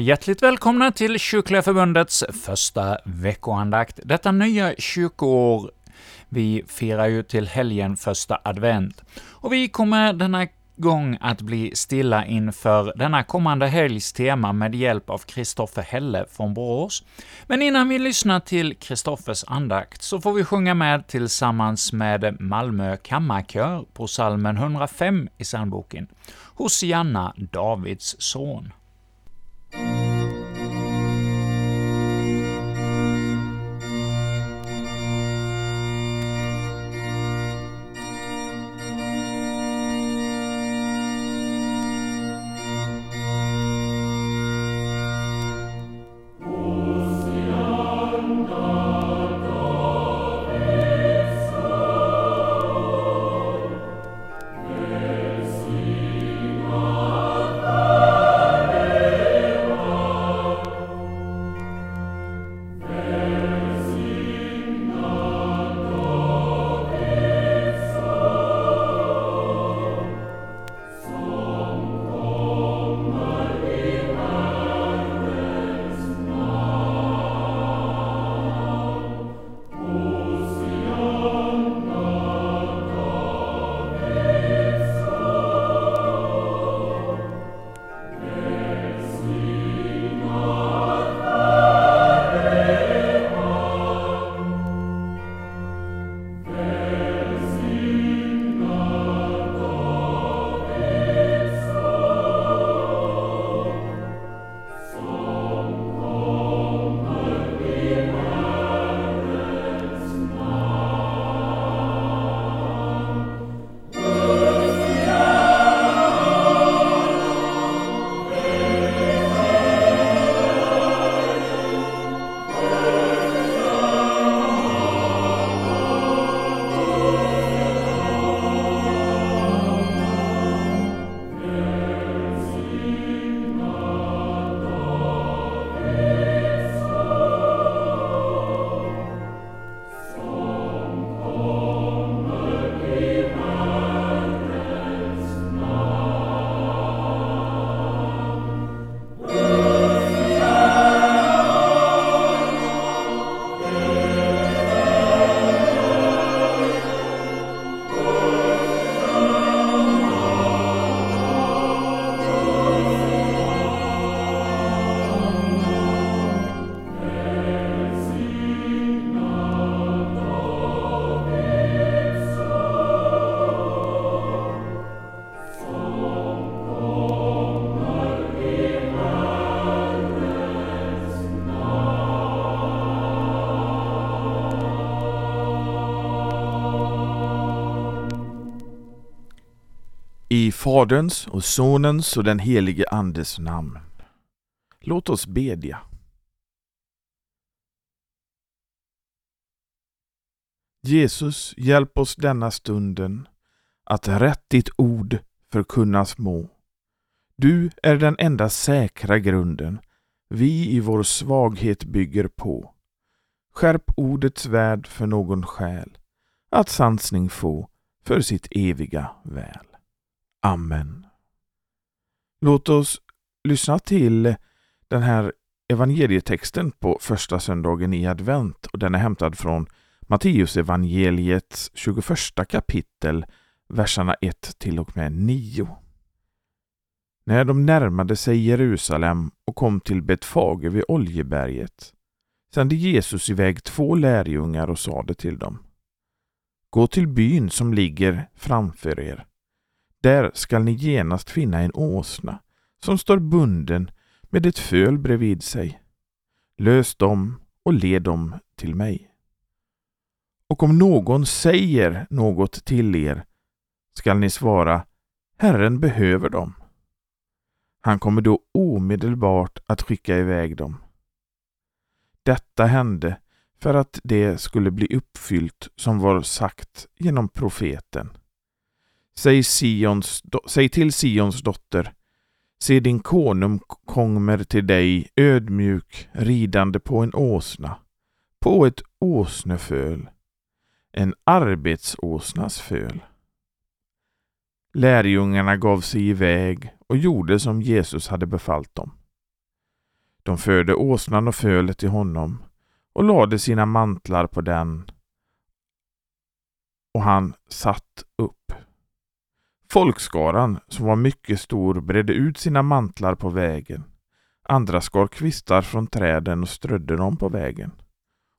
hjärtligt välkomna till Kyrkliga Förbundets första veckoandakt. Detta nya kyrkoår, vi firar ju till helgen första advent, och vi kommer denna gång att bli stilla inför denna kommande helgs tema med hjälp av Kristoffer Helle från Borås. Men innan vi lyssnar till Kristoffers andakt så får vi sjunga med tillsammans med Malmö kammarkör på salmen 105 i psalmboken, Hosianna, Davids son. I Faderns och Sonens och den helige Andes namn. Låt oss bedja. Jesus, hjälp oss denna stunden att rätt ditt ord förkunnas må. Du är den enda säkra grunden vi i vår svaghet bygger på. Skärp ordets värld för någon själ, att sansning få för sitt eviga väl. Amen. Låt oss lyssna till den här evangelietexten på första söndagen i advent och den är hämtad från Matteus evangeliets 21 kapitel, verserna 1 till och med 9. När de närmade sig Jerusalem och kom till Betfage vid Oljeberget sände Jesus iväg två lärjungar och sade till dem Gå till byn som ligger framför er där skall ni genast finna en åsna som står bunden med ett föl bredvid sig. Lös dem och led dem till mig. Och om någon säger något till er skall ni svara Herren behöver dem. Han kommer då omedelbart att skicka iväg dem. Detta hände för att det skulle bli uppfyllt som var sagt genom profeten. Säg, Sions, säg till Sions dotter, se din konung kommer till dig ödmjuk ridande på en åsna, på ett åsneföl, en arbetsåsnas föl. Lärjungarna gav sig iväg och gjorde som Jesus hade befallt dem. De förde åsnan och fölet till honom och lade sina mantlar på den och han satt upp. Folkskaran, som var mycket stor, bredde ut sina mantlar på vägen. Andra skar kvistar från träden och strödde dem på vägen.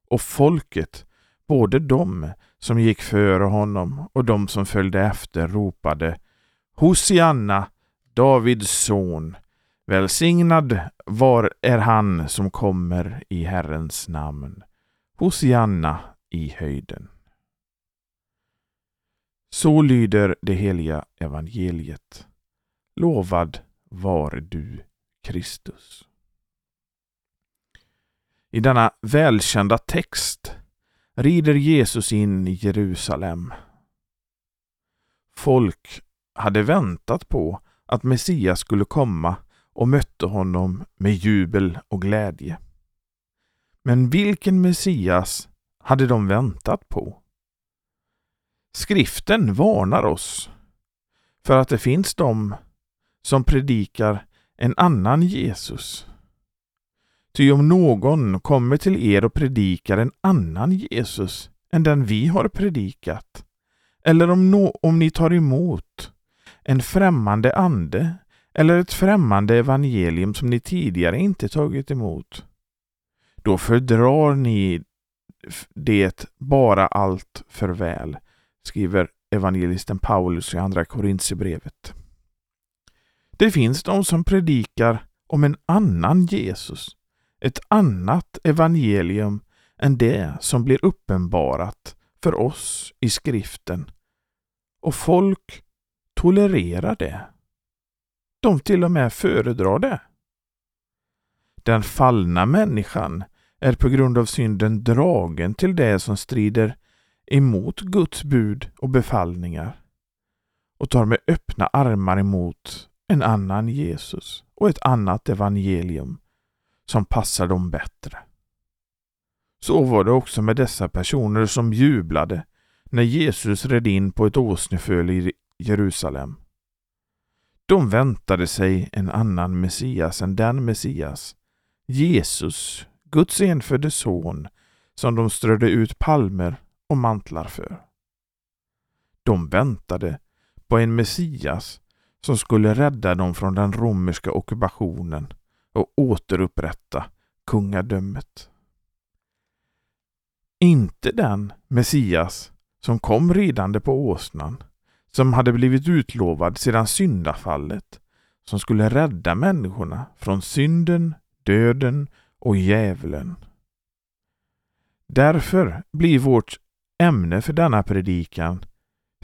Och folket, både de som gick före honom och de som följde efter, ropade Hosianna, Davids son. Välsignad var är han som kommer i Herrens namn. Hosianna i höjden. Så lyder det heliga evangeliet. Lovad var du, Kristus. I denna välkända text rider Jesus in i Jerusalem. Folk hade väntat på att Messias skulle komma och mötte honom med jubel och glädje. Men vilken Messias hade de väntat på? Skriften varnar oss för att det finns de som predikar en annan Jesus. Ty om någon kommer till er och predikar en annan Jesus än den vi har predikat, eller om, no om ni tar emot en främmande ande eller ett främmande evangelium som ni tidigare inte tagit emot, då fördrar ni det bara allt för väl skriver evangelisten Paulus i Andra Korintierbrevet. Det finns de som predikar om en annan Jesus, ett annat evangelium än det som blir uppenbarat för oss i skriften. Och folk tolererar det. De till och med föredrar det. Den fallna människan är på grund av synden dragen till det som strider emot Guds bud och befallningar och tar med öppna armar emot en annan Jesus och ett annat evangelium som passar dem bättre. Så var det också med dessa personer som jublade när Jesus red in på ett åsneföl i Jerusalem. De väntade sig en annan Messias än den Messias, Jesus, Guds enfödde son, som de strödde ut palmer och mantlar för. De väntade på en Messias som skulle rädda dem från den romerska ockupationen och återupprätta kungadömet. Inte den Messias som kom ridande på åsnan, som hade blivit utlovad sedan syndafallet, som skulle rädda människorna från synden, döden och djävulen. Därför blir vårt ämne för denna predikan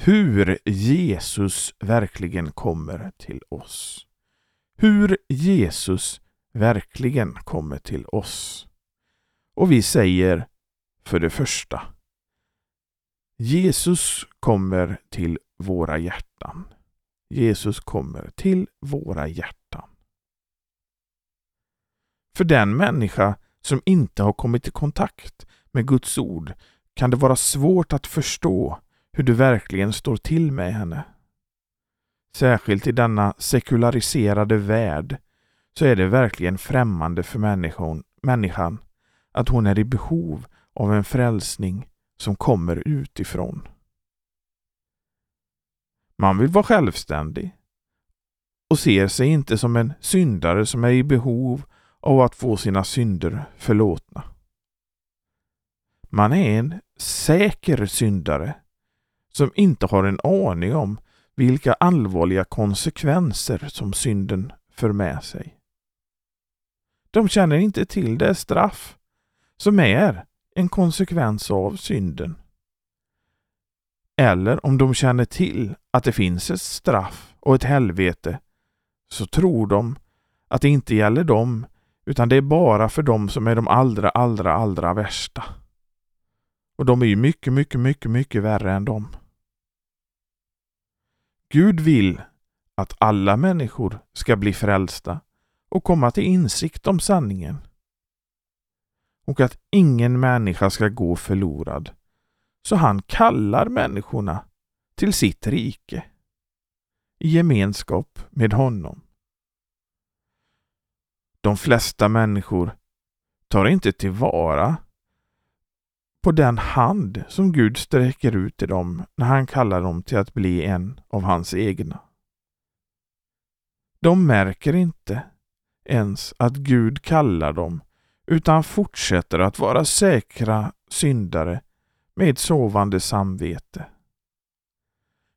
hur Jesus verkligen kommer till oss. Hur Jesus verkligen kommer till oss. Och vi säger för det första Jesus kommer till våra hjärtan. Jesus kommer till våra hjärtan. För den människa som inte har kommit i kontakt med Guds ord kan det vara svårt att förstå hur det verkligen står till med henne. Särskilt i denna sekulariserade värld så är det verkligen främmande för människan, människan att hon är i behov av en frälsning som kommer utifrån. Man vill vara självständig och ser sig inte som en syndare som är i behov av att få sina synder förlåtna. Man är en säker syndare som inte har en aning om vilka allvarliga konsekvenser som synden för med sig. De känner inte till det straff som är en konsekvens av synden. Eller om de känner till att det finns ett straff och ett helvete så tror de att det inte gäller dem utan det är bara för dem som är de allra, allra, allra värsta. Och de är ju mycket, mycket, mycket, mycket värre än dem. Gud vill att alla människor ska bli frälsta och komma till insikt om sanningen. Och att ingen människa ska gå förlorad. Så han kallar människorna till sitt rike i gemenskap med honom. De flesta människor tar inte tillvara på den hand som Gud sträcker ut till dem när han kallar dem till att bli en av hans egna. De märker inte ens att Gud kallar dem utan fortsätter att vara säkra syndare med sovande samvete.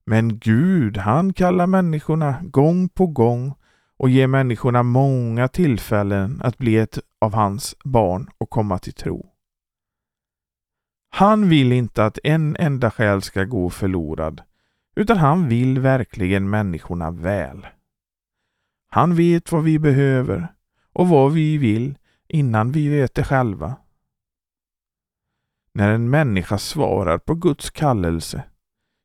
Men Gud, han kallar människorna gång på gång och ger människorna många tillfällen att bli ett av hans barn och komma till tro. Han vill inte att en enda själ ska gå förlorad, utan han vill verkligen människorna väl. Han vet vad vi behöver och vad vi vill innan vi vet det själva. När en människa svarar på Guds kallelse,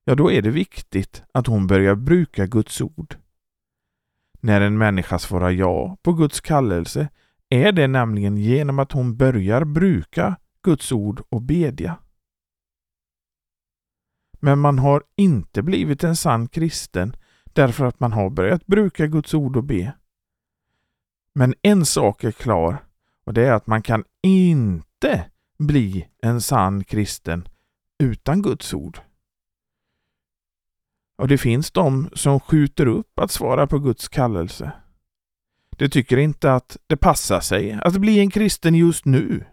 ja då är det viktigt att hon börjar bruka Guds ord. När en människa svarar ja på Guds kallelse är det nämligen genom att hon börjar bruka Guds ord och bedja. Men man har inte blivit en sann kristen därför att man har börjat bruka Guds ord och be. Men en sak är klar och det är att man kan inte bli en sann kristen utan Guds ord. Och det finns de som skjuter upp att svara på Guds kallelse. De tycker inte att det passar sig att bli en kristen just nu.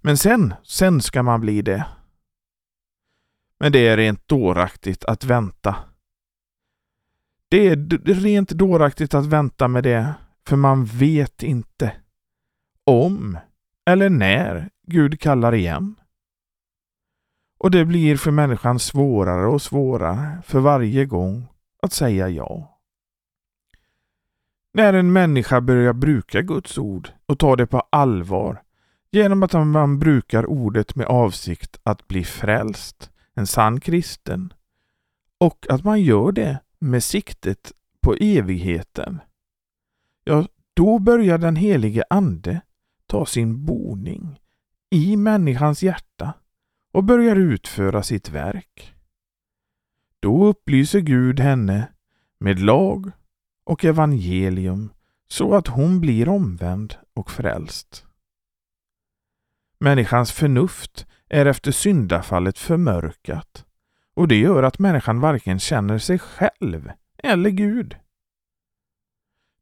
Men sen, sen ska man bli det. Men det är rent dåraktigt att vänta. Det är rent dåraktigt att vänta med det, för man vet inte om eller när Gud kallar igen. Och det blir för människan svårare och svårare för varje gång att säga ja. När en människa börjar bruka Guds ord och tar det på allvar genom att man brukar ordet med avsikt att bli frälst, en sann kristen, och att man gör det med siktet på evigheten, ja, då börjar den helige Ande ta sin boning i människans hjärta och börjar utföra sitt verk. Då upplyser Gud henne med lag och evangelium så att hon blir omvänd och frälst. Människans förnuft är efter syndafallet förmörkat och det gör att människan varken känner sig själv eller Gud.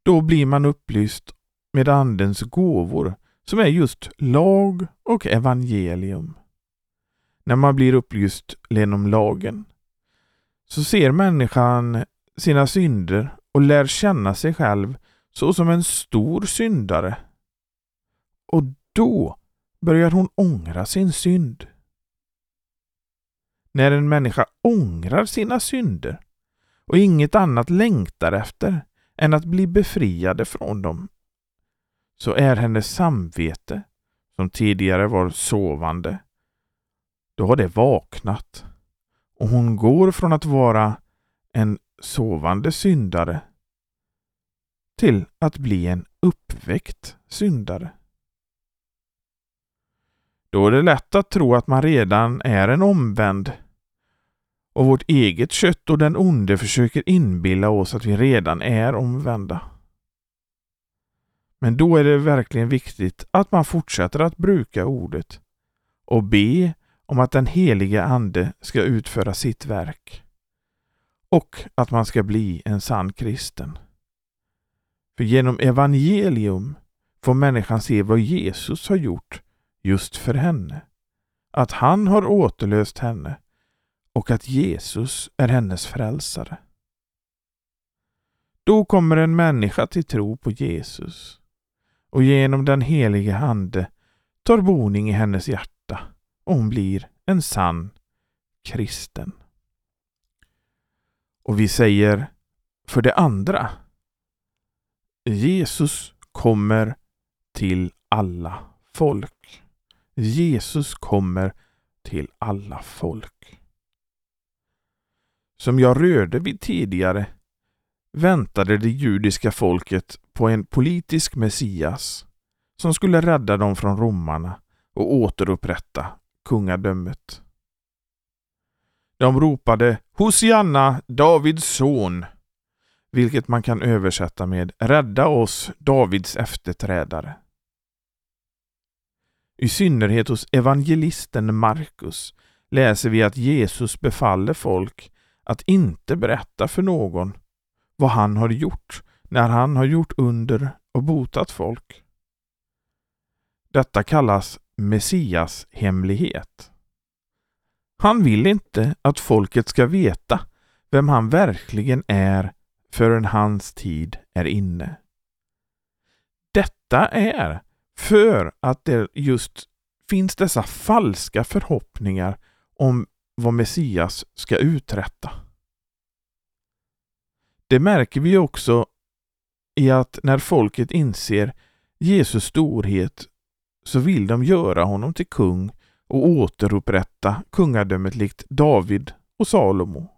Då blir man upplyst med Andens gåvor som är just lag och evangelium. När man blir upplyst genom lagen så ser människan sina synder och lär känna sig själv så som en stor syndare. Och då börjar hon ångra sin synd. När en människa ångrar sina synder och inget annat längtar efter än att bli befriade från dem, så är hennes samvete, som tidigare var sovande, då har det vaknat och hon går från att vara en sovande syndare till att bli en uppväckt syndare. Då är det lätt att tro att man redan är en omvänd och vårt eget kött och den onde försöker inbilla oss att vi redan är omvända. Men då är det verkligen viktigt att man fortsätter att bruka ordet och be om att den heliga Ande ska utföra sitt verk och att man ska bli en sann kristen. För genom evangelium får människan se vad Jesus har gjort just för henne. Att han har återlöst henne och att Jesus är hennes frälsare. Då kommer en människa till tro på Jesus och genom den helige Ande tar boning i hennes hjärta och hon blir en sann kristen. Och vi säger för det andra Jesus kommer till alla folk. Jesus kommer till alla folk. Som jag rörde vid tidigare väntade det judiska folket på en politisk Messias som skulle rädda dem från romarna och återupprätta kungadömet. De ropade Hosianna, Davids son. vilket man kan översätta med Rädda oss, Davids efterträdare. I synnerhet hos evangelisten Markus läser vi att Jesus befaller folk att inte berätta för någon vad han har gjort när han har gjort under och botat folk. Detta kallas Messias hemlighet. Han vill inte att folket ska veta vem han verkligen är förrän hans tid är inne. Detta är för att det just finns dessa falska förhoppningar om vad Messias ska uträtta. Det märker vi också i att när folket inser Jesus storhet så vill de göra honom till kung och återupprätta kungadömet likt David och Salomo.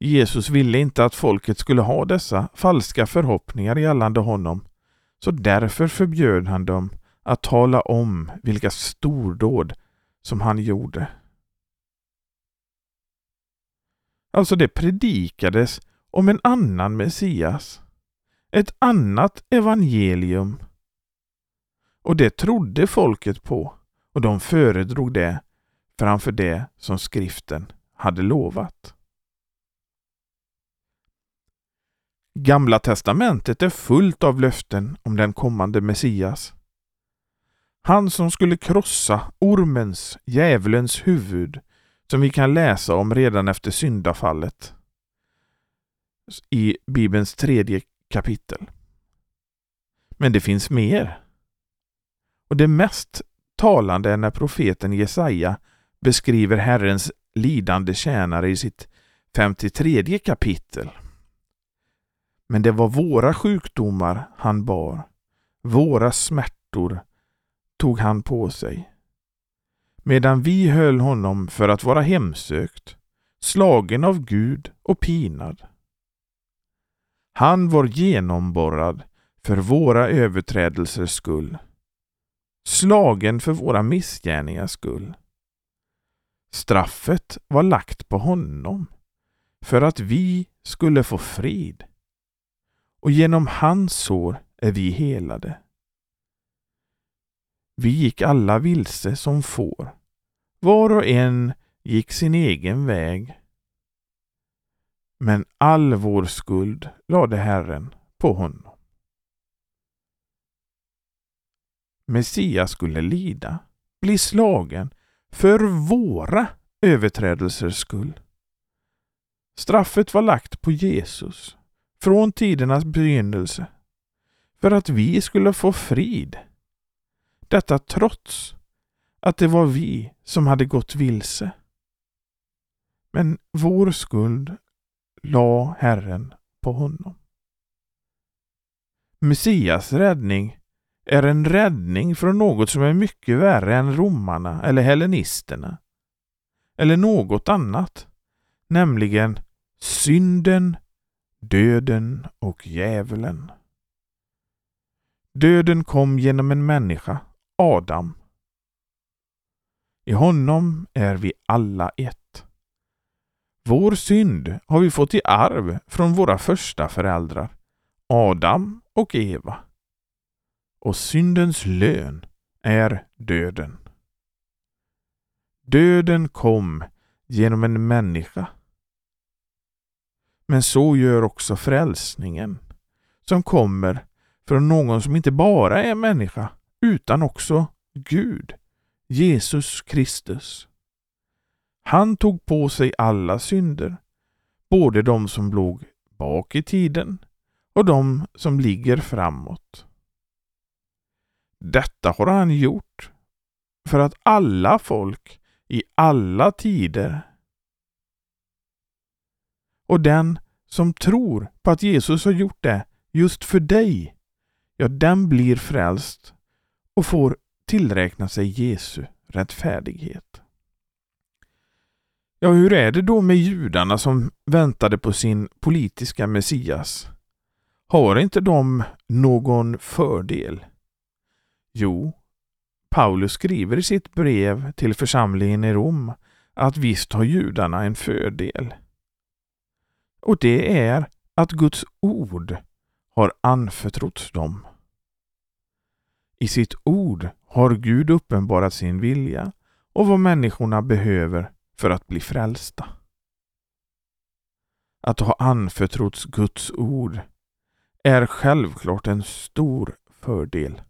Jesus ville inte att folket skulle ha dessa falska förhoppningar gällande honom, så därför förbjöd han dem att tala om vilka stordåd som han gjorde. Alltså det predikades om en annan Messias, ett annat evangelium. Och det trodde folket på och de föredrog det framför det som skriften hade lovat. Gamla testamentet är fullt av löften om den kommande Messias. Han som skulle krossa ormens, djävulens huvud som vi kan läsa om redan efter syndafallet i Bibelns tredje kapitel. Men det finns mer. Och det mest talande är när profeten Jesaja beskriver Herrens lidande tjänare i sitt 53 kapitel. Men det var våra sjukdomar han bar, våra smärtor tog han på sig. Medan vi höll honom för att vara hemsökt, slagen av Gud och pinad. Han var genomborrad för våra överträdelsers skull, slagen för våra missgärningars skull. Straffet var lagt på honom för att vi skulle få frid och genom hans sår är vi helade. Vi gick alla vilse som får. Var och en gick sin egen väg. Men all vår skuld lade Herren på honom. Messias skulle lida, bli slagen för våra överträdelsers skull. Straffet var lagt på Jesus från tidernas begynnelse för att vi skulle få frid. Detta trots att det var vi som hade gått vilse. Men vår skuld la Herren på honom. Messias räddning är en räddning från något som är mycket värre än romarna eller hellenisterna. Eller något annat, nämligen synden, döden och djävulen. Döden kom genom en människa, Adam. I honom är vi alla ett. Vår synd har vi fått i arv från våra första föräldrar, Adam och Eva. Och syndens lön är döden. Döden kom genom en människa men så gör också frälsningen, som kommer från någon som inte bara är människa, utan också Gud, Jesus Kristus. Han tog på sig alla synder, både de som låg bak i tiden och de som ligger framåt. Detta har han gjort för att alla folk i alla tider och den som tror på att Jesus har gjort det just för dig, ja, den blir frälst och får tillräkna sig Jesu rättfärdighet. Ja, hur är det då med judarna som väntade på sin politiska Messias? Har inte de någon fördel? Jo, Paulus skriver i sitt brev till församlingen i Rom att visst har judarna en fördel. Och det är att Guds ord har anförtrotts dem. I sitt ord har Gud uppenbarat sin vilja och vad människorna behöver för att bli frälsta. Att ha anförtrotts Guds ord är självklart en stor fördel.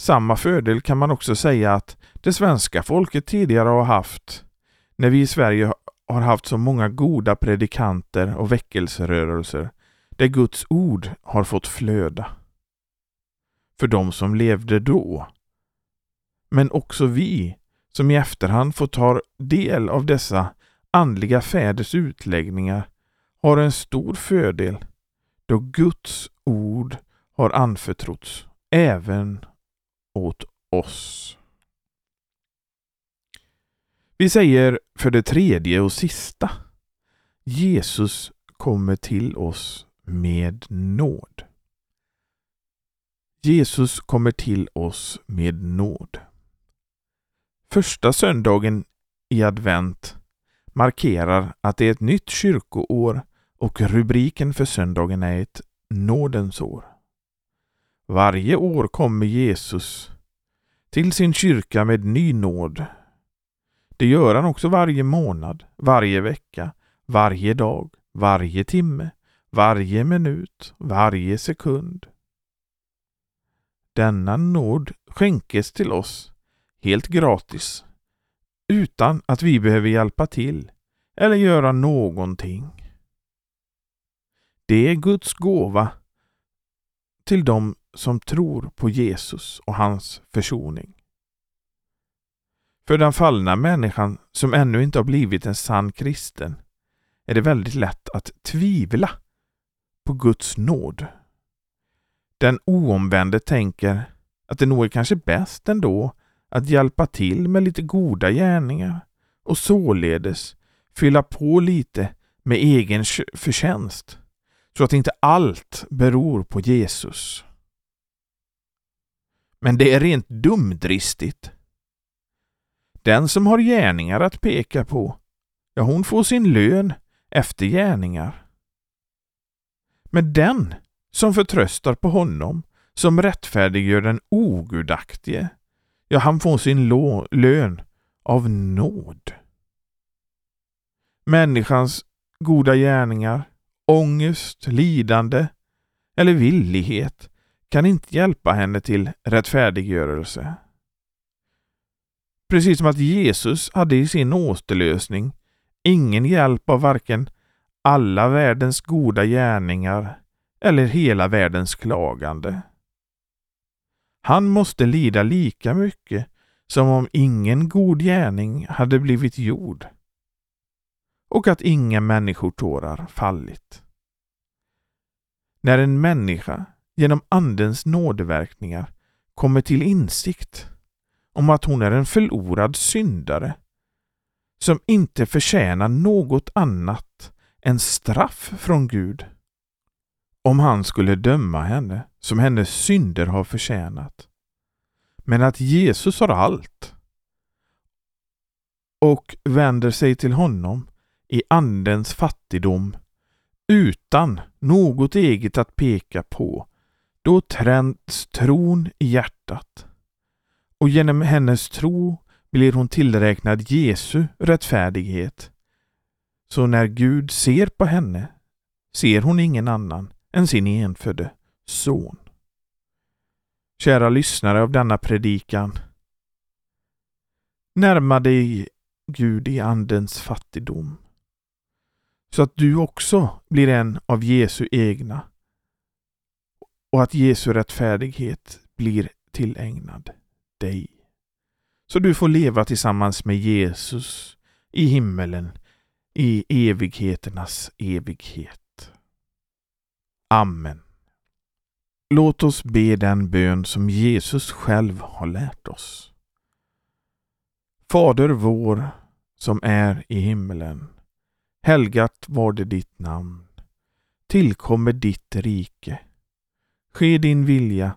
Samma fördel kan man också säga att det svenska folket tidigare har haft när vi i Sverige har haft så många goda predikanter och väckelserörelser där Guds ord har fått flöda. För de som levde då. Men också vi som i efterhand får ta del av dessa andliga fäders utläggningar har en stor fördel då Guds ord har anförtrotts även åt oss. Vi säger för det tredje och sista. Jesus kommer till oss med nåd. Jesus kommer till oss med nåd. Första söndagen i advent markerar att det är ett nytt kyrkoår och rubriken för söndagen är ett nådens år. Varje år kommer Jesus till sin kyrka med ny nåd. Det gör han också varje månad, varje vecka, varje dag, varje timme, varje minut, varje sekund. Denna nåd skänkes till oss helt gratis utan att vi behöver hjälpa till eller göra någonting. Det är Guds gåva till dem som tror på Jesus och hans försoning. För den fallna människan som ännu inte har blivit en sann kristen är det väldigt lätt att tvivla på Guds nåd. Den oomvände tänker att det nog är kanske bäst ändå att hjälpa till med lite goda gärningar och således fylla på lite med egen förtjänst så att inte allt beror på Jesus. Men det är rent dumdristigt. Den som har gärningar att peka på, ja, hon får sin lön efter gärningar. Men den som förtröstar på honom, som rättfärdiggör den ogudaktige, ja, han får sin lön av nåd. Människans goda gärningar, ångest, lidande eller villighet kan inte hjälpa henne till rättfärdiggörelse. Precis som att Jesus hade i sin återlösning ingen hjälp av varken alla världens goda gärningar eller hela världens klagande. Han måste lida lika mycket som om ingen god gärning hade blivit gjord och att inga människotårar fallit. När en människa genom Andens nådeverkningar kommer till insikt om att hon är en förlorad syndare som inte förtjänar något annat än straff från Gud om han skulle döma henne som hennes synder har förtjänat. Men att Jesus har allt och vänder sig till honom i Andens fattigdom utan något eget att peka på då tränts tron i hjärtat och genom hennes tro blir hon tillräknad Jesu rättfärdighet. Så när Gud ser på henne ser hon ingen annan än sin enfödde son. Kära lyssnare av denna predikan. Närma dig Gud i Andens fattigdom så att du också blir en av Jesu egna och att Jesu rättfärdighet blir tillägnad dig. Så du får leva tillsammans med Jesus i himmelen i evigheternas evighet. Amen. Låt oss be den bön som Jesus själv har lärt oss. Fader vår som är i himmelen. Helgat var det ditt namn. Tillkommer ditt rike. Ske din vilja,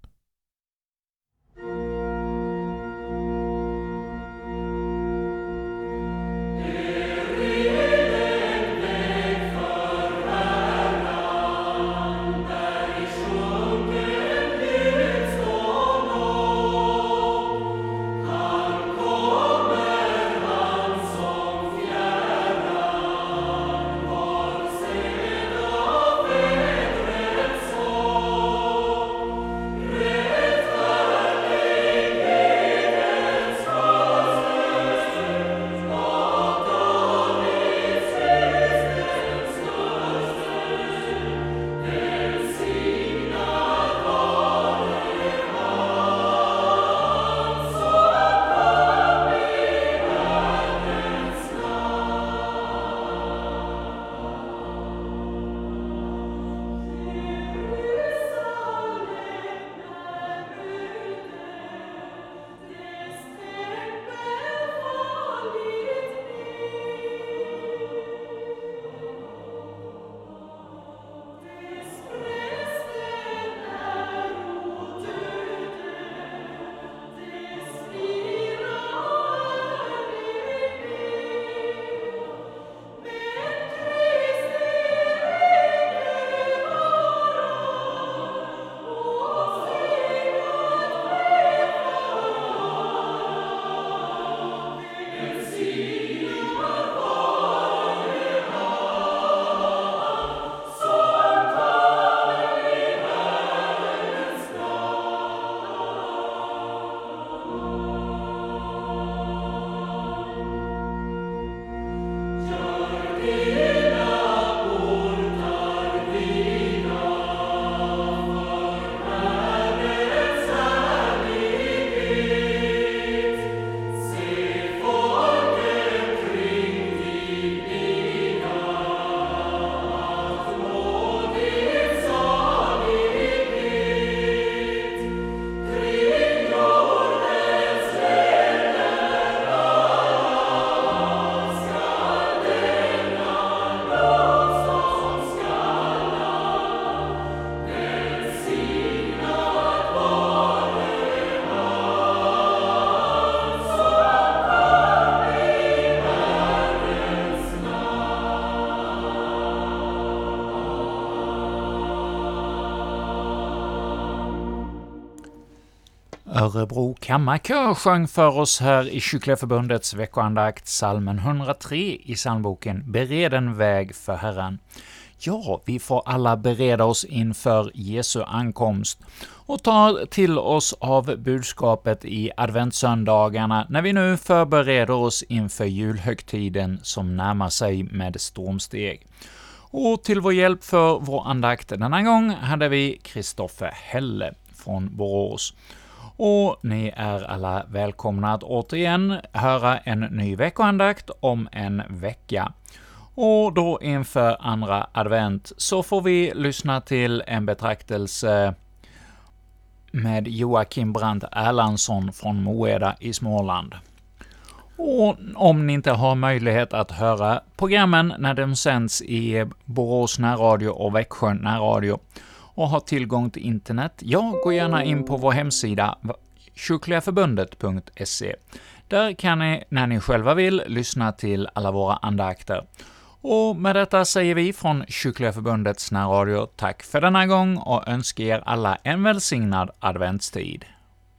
Örebro kammarkör sjöng för oss här i Kyckleförbundets veckoandakt salmen 103 i psalmboken ”Bered en väg för Herren”. Ja, vi får alla bereda oss inför Jesu ankomst och ta till oss av budskapet i adventssöndagarna när vi nu förbereder oss inför julhögtiden som närmar sig med stormsteg. Och till vår hjälp för vår andakt denna gång hade vi Kristoffer Helle från Borås. Och ni är alla välkomna att återigen höra en ny veckoandakt om en vecka. Och då inför andra advent så får vi lyssna till en betraktelse med Joakim Brandt Erlandsson från Moeda i Småland. Och om ni inte har möjlighet att höra programmen när de sänds i Borås närradio och Växjö närradio, och har tillgång till internet, ja, gå gärna in på vår hemsida kyrkligaförbundet.se. Där kan ni, när ni själva vill, lyssna till alla våra andakter. Och med detta säger vi från Kyrkliga Förbundets närradio tack för denna gång och önskar er alla en välsignad adventstid.